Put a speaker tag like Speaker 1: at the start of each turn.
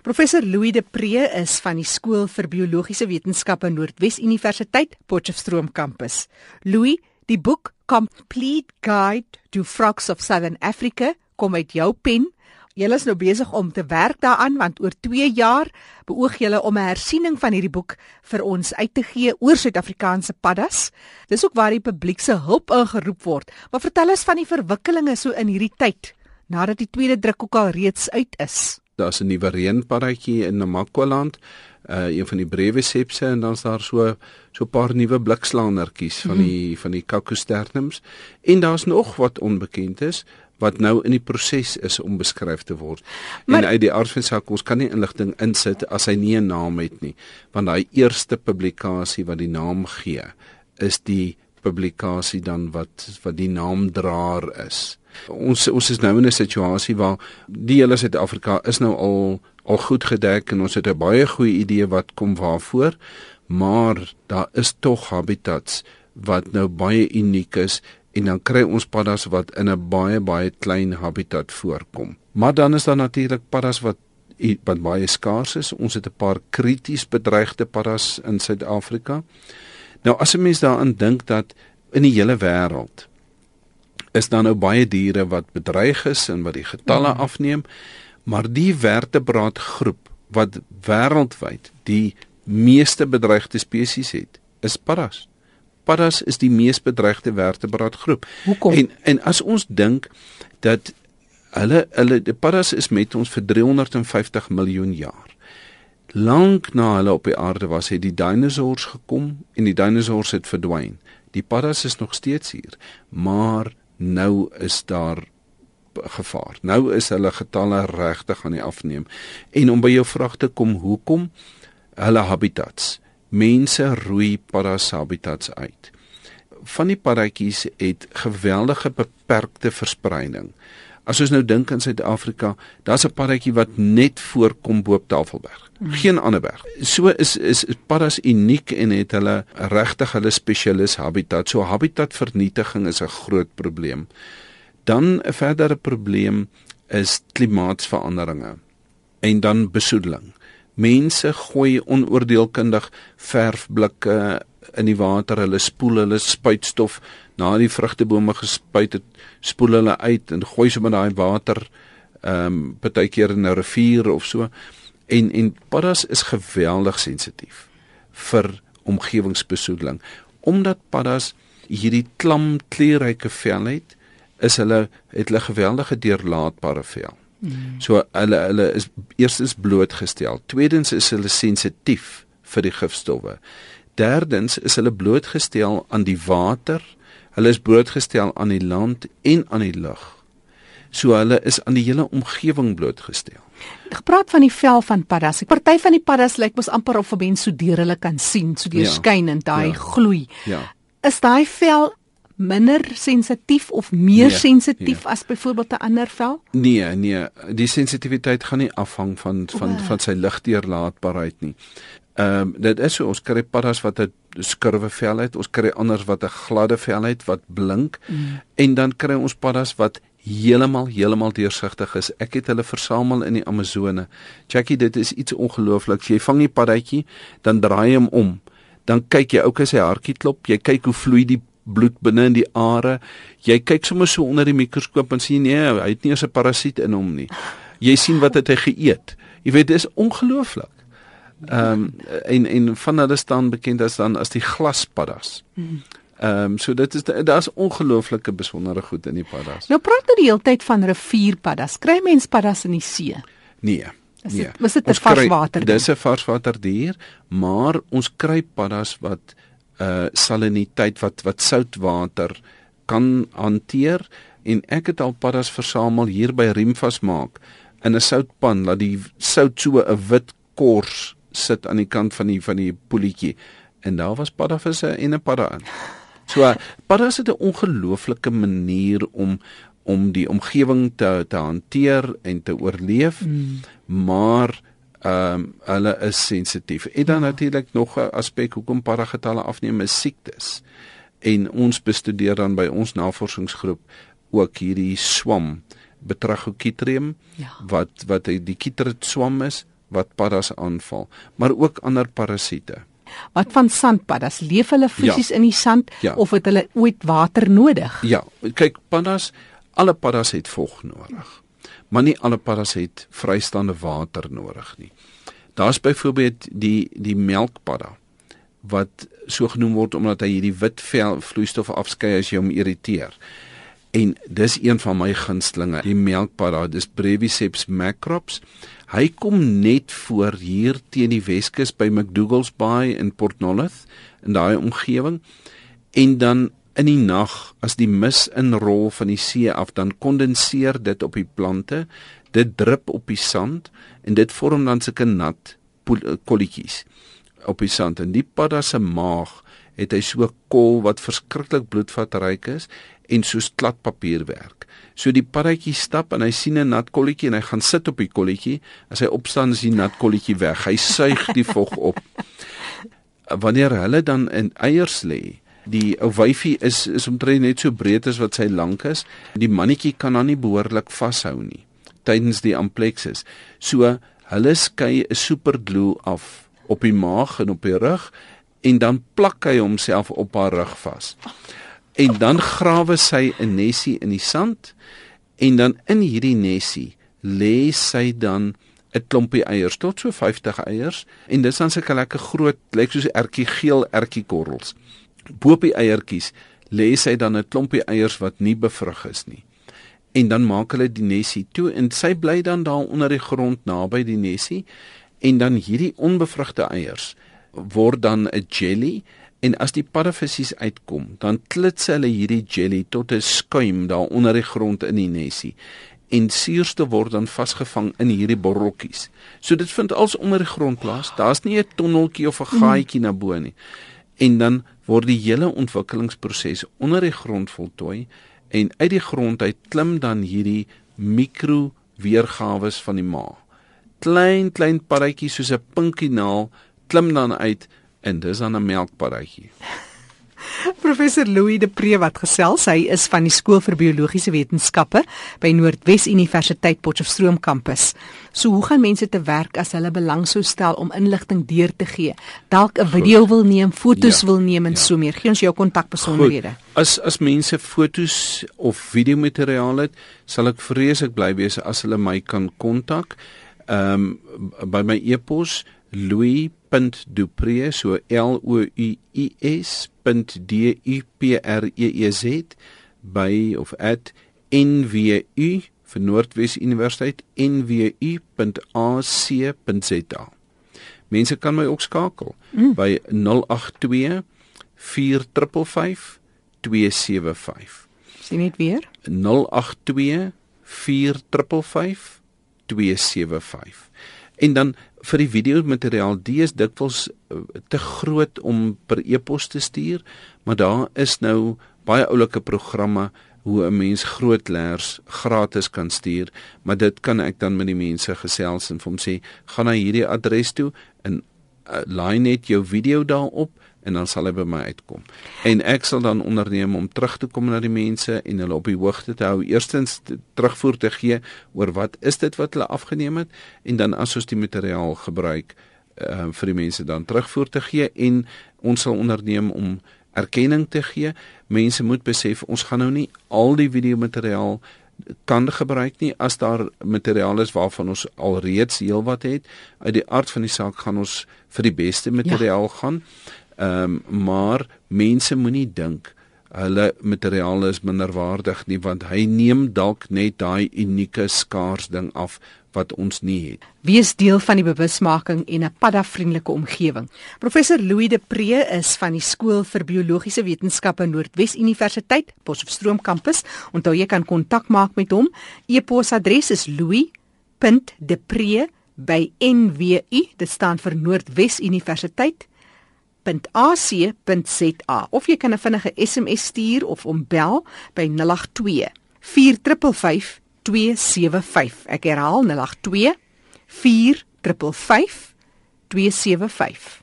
Speaker 1: Professor Louis de Pre is van die Skool vir Biologiese Wetenskappe Noordwes Universiteit Potchefstroom kampus. Louis, die boek Complete Guide to Frogs of Southern Africa kom uit jou pen. Julle is nou besig om te werk daaraan want oor 2 jaar beoog julle om 'n hersiening van hierdie boek vir ons uit te gee oor Suid-Afrikaanse paddas. Dis ook waar die publiek se hulp ingeroep word. Maar vertel ons van die verwikkelinge so in hierdie tyd nadat die tweede druk ook al reeds uit is
Speaker 2: daar's 'n nuwe reënpaddatjie in Namakwaland, uh een van die brewe sepse en dan's daar so so 'n paar nuwe blikslaanertjies van mhm. die mm -hmm. van die kakosternums en daar's nog wat onbekend is wat nou in die proses is om beskryf te word. Maar, en uit die aard van saak ons kan nie inligting insit as hy nie 'n naam het nie, want daai eerste publikasie wat die naam gee, is die publikasie dan wat wat die naamdraer is. Ons ons is nou in 'n situasie waar die hele Suid-Afrika is nou al al goed gedek en ons het 'n baie goeie idee wat kom waarvoor, maar daar is tog habitats wat nou baie uniek is en dan kry ons paddas wat in 'n baie baie klein habitat voorkom. Maar dan is daar natuurlik paddas wat wat baie skaars is. Ons het 'n paar krities bedreigde paddas in Suid-Afrika. Nou as 'n mens daaraan dink dat in die hele wêreld is daar nou baie diere wat bedreig is en wat die getalle mm. afneem, maar die vertebraat groep wat wêreldwyd die meeste bedreigde spesies het, is paddas. Paddas is die mees bedreigde vertebraat groep.
Speaker 1: Hoekom?
Speaker 2: En en as ons dink dat hulle hulle die paddas is met ons vir 350 miljoen jaar. Lank na hulle op die aarde was, het die dinosourus gekom en die dinosourus het verdwyn. Die paddas is nog steeds hier, maar nou is daar gevaar. Nou is hulle getalle regtig aan die afneem. En om by jou vraag te kom, hoekom hulle habitats? Mense roei paddas habitats uit. Van die paddatjies het geweldige beperkte verspreiding. As ons nou dink aan Suid-Afrika, daar's 'n paddatjie wat net voorkom bo op Tafelberg. Hmm. Geen ander berg. So is is paddas uniek en het hulle regtig hulle spesialis habitat. So habitatvernietiging is 'n groot probleem. Dan 'n verdere probleem is klimaatsveranderinge en dan besoedeling. Mense gooi onoordeelkundig verfblikke in die water, hulle spoel hulle spuitstof na die vrugtebome gespuit het, spoel hulle uit en gooi sommer daai water ehm um, partykeer in 'n rivier of so. En en paddas is geweldig sensitief vir omgewingsbesoedeling. Omdat paddas hierdie klam kleurryke vel het, is hulle het hulle geweldige deurlaatbare vel. Mm. So hulle hulle is eerstens blootgestel. Tweedens is hulle sensitief vir die gifstowwe. Derdens is hulle blootgestel aan die water Hulle is blootgestel aan die land en aan die lug. So hulle is aan die hele omgewing blootgestel.
Speaker 1: Gepraat van die vel van paddas. 'n Party van die paddas lyk mos amper of 'n mens so deur hulle kan sien, so deur ja, daai ja, gloei. Ja. Is daai vel minder sensitief of meer nee, sensitief nee. as byvoorbeeld 'n ander vel?
Speaker 2: Nee, nee, die sensitiwiteit gaan nie afhang van van van sy ligdeurlaatbaarheid nie. Ehm um, dit is so ons kry paddas wat 'n skurwe vel het, ons kry anders wat 'n gladde vel het wat blink mm. en dan kry ons paddas wat heeltemal heeltemal deursigtig is. Ek het hulle versamel in die Amazone. Jackie, dit is iets ongeloofliks. Jy vang die paddatjie, dan draai hom om. Dan kyk jy, ouke sy hartjie klop. Jy kyk hoe vloei die bloed binne in die are. Jy kyk sommer so onder die mikroskoop en sien nee, hy het nie eens 'n parasiet in hom nie. Jy sien wat het hy geëet. Jy weet, dit is ongelooflik. Ehm um, en en van hulle staan bekend as dan as die glaspaddas. Ehm um, so dit is daar's ongelooflike besondere goed in die paddas.
Speaker 1: Nou praat nou die hele tyd van rivierpaddas. Kry mens paddas in die see?
Speaker 2: Nee.
Speaker 1: Is dit nee. was dit 'n varswater?
Speaker 2: Dis 'n varswaterdier, maar ons kry paddas wat uh saliniteit wat wat soutwater kan hanteer en ek het al paddas versamel hier by Riemvas maak in 'n soutpan laat die sout so 'n wit kors sit aan die kant van die van die poeltjie en daar was paddavisse en 'n padda in. So paddas het 'n ongelooflike manier om om die omgewing te te hanteer en te oorleef. Mm. Maar ehm um, hulle is sensitief. En dan ja. natuurlik nog 'n aspek hoekom paddagetalle afneem is siektes. En ons bestudeer dan by ons navorsingsgroep ook hierdie swam Betrachochytrium ja. wat wat die chytrid swam is wat paddas aanval, maar ook ander parasiete.
Speaker 1: Wat van sandpaddas? Leef hulle fisies ja. in die sand ja. of het hulle ooit water nodig?
Speaker 2: Ja, kyk, paddas, alle paddas het vog nodig. Maar nie alle paddas het vrystaande water nodig nie. Daar's byvoorbeeld die die melkpadda wat so genoem word omdat hy hierdie wit vel vloeistof afskei as jy hom irriteer. En dis een van my gunstlinge, die melkpadda, dis Breviceps macrops. Hy kom net voor hier teen die Weskus by McDougall's Bay in Port Nolloth in daai omgewing. En dan in die nag as die mis inrol van die see af, dan kondenseer dit op die plante. Dit drup op die sand en dit vorm dan sulke nat kolletjies op die sand. En die padda se maag het hy so kol wat verskriklik bloedvatryk is en soos kladpapier werk. So die paddatjie stap en hy sien 'n nat kolletjie en hy gaan sit op die kolletjie. As hy opstaan is die nat kolletjie weg. Hy suig die vog op. Wanneer hulle dan in eiers lê, die ou wyfie is is omtrent net so breed as wat sy lank is. Die mannetjie kan dan nie behoorlik vashou nie tydens die amplexus. So hulle skei 'n superglue af op die maag en op die rug en dan plak hy homself op haar rug vas en dan grawe sy 'n nesie in die sand en dan in hierdie nesie lê sy dan 'n klompie eiers tot so 50 eiers en dis dan sulke lekker groot lyk soos ertjie geel ertjie korrels boop die eiertjies lê sy dan 'n klompie eiers wat nie bevrug is nie en dan maak hulle die nesie toe en sy bly dan daar onder die grond naby die nesie en dan hierdie onbevrugte eiers word dan 'n jelly En as die paddavissies uitkom, dan klits hulle hierdie jelly tot 'n skuim daar onder die grond in die nesie en suurste word dan vasgevang in hierdie borreltjies. So dit vind als onder die grond plaas. Daar's nie 'n tonneltjie of 'n gaatjie na bo nie. En dan word die hele ontwikkelingsproses onder die grond voltooi en uit die grond uit klim dan hierdie mikro weergawe van die ma. Klein klein paddatjies soos 'n pinkie-naal klim dan uit en dis aan 'n melkpaddatjie.
Speaker 1: Professor Louis de Pre wat gesels, hy is van die skool vir biologiese wetenskappe by Noordwes Universiteit Potchefstroom kampus. So hoe gaan mense te werk as hulle belang sou stel om inligting deur te gee? Dalk 'n video wil neem, fotos ja, wil neem en ja. so meer. Gee ons jou kontakbesonderhede.
Speaker 2: As as mense fotos of videomateriaal het, sal ek vreeslik bly wees as hulle my kan kontak. Ehm um, by my e-pos louis.dupree so L O U I S D U P R E E Z by of at nwu vir Noordwes Universiteit nwu.ac.za. Mense kan my ook skakel mm. by 082 455 275.
Speaker 1: Sien net weer?
Speaker 2: 082 455 275. En dan vir die video materiaal dis dikwels eh, te groot om per e-pos te stuur, maar daar is nou baie oulike programme hoe 'n mens groot leers gratis kan stuur, maar dit kan ek dan met die mense gesels en vir hom sê, gaan na hierdie adres toe en uh, laai net jou video daarop en dan sal hy by my uitkom. En ek sal dan onderneem om terug te kom na die mense en hulle op die hoogte te hou. Eerstens terugvoer te gee oor wat is dit wat hulle afgeneem het en dan as ons die materiaal gebruik uh, vir die mense dan terugvoer te gee en ons sal onderneem om erkenning te gee. Mense moet besef ons gaan nou nie al die video materiaal kan gebruik nie as daar materiaal is waarvan ons alreeds heelwat het uit die aard van die saak gaan ons vir die beste materiaal ja. gaan Ehm um, maar mense moenie dink hulle materiaal is minderwaardig nie want hy neem dalk net daai unieke skaars ding af wat ons nie het.
Speaker 1: Wees deel van die bewusmaking en 'n padda-vriendelike omgewing. Professor Louis de Pre is van die skool vir biologiese wetenskappe Noordwes Universiteit, Potchefstroom kampus. Onthou jy kan kontak maak met hom. E-posadres is louis.depre@nwu, dit staan vir Noordwes Universiteit www.ac.za of jy kan 'n vinnige SMS stuur of hom bel by 082 455 275. Ek herhaal 082 455 275.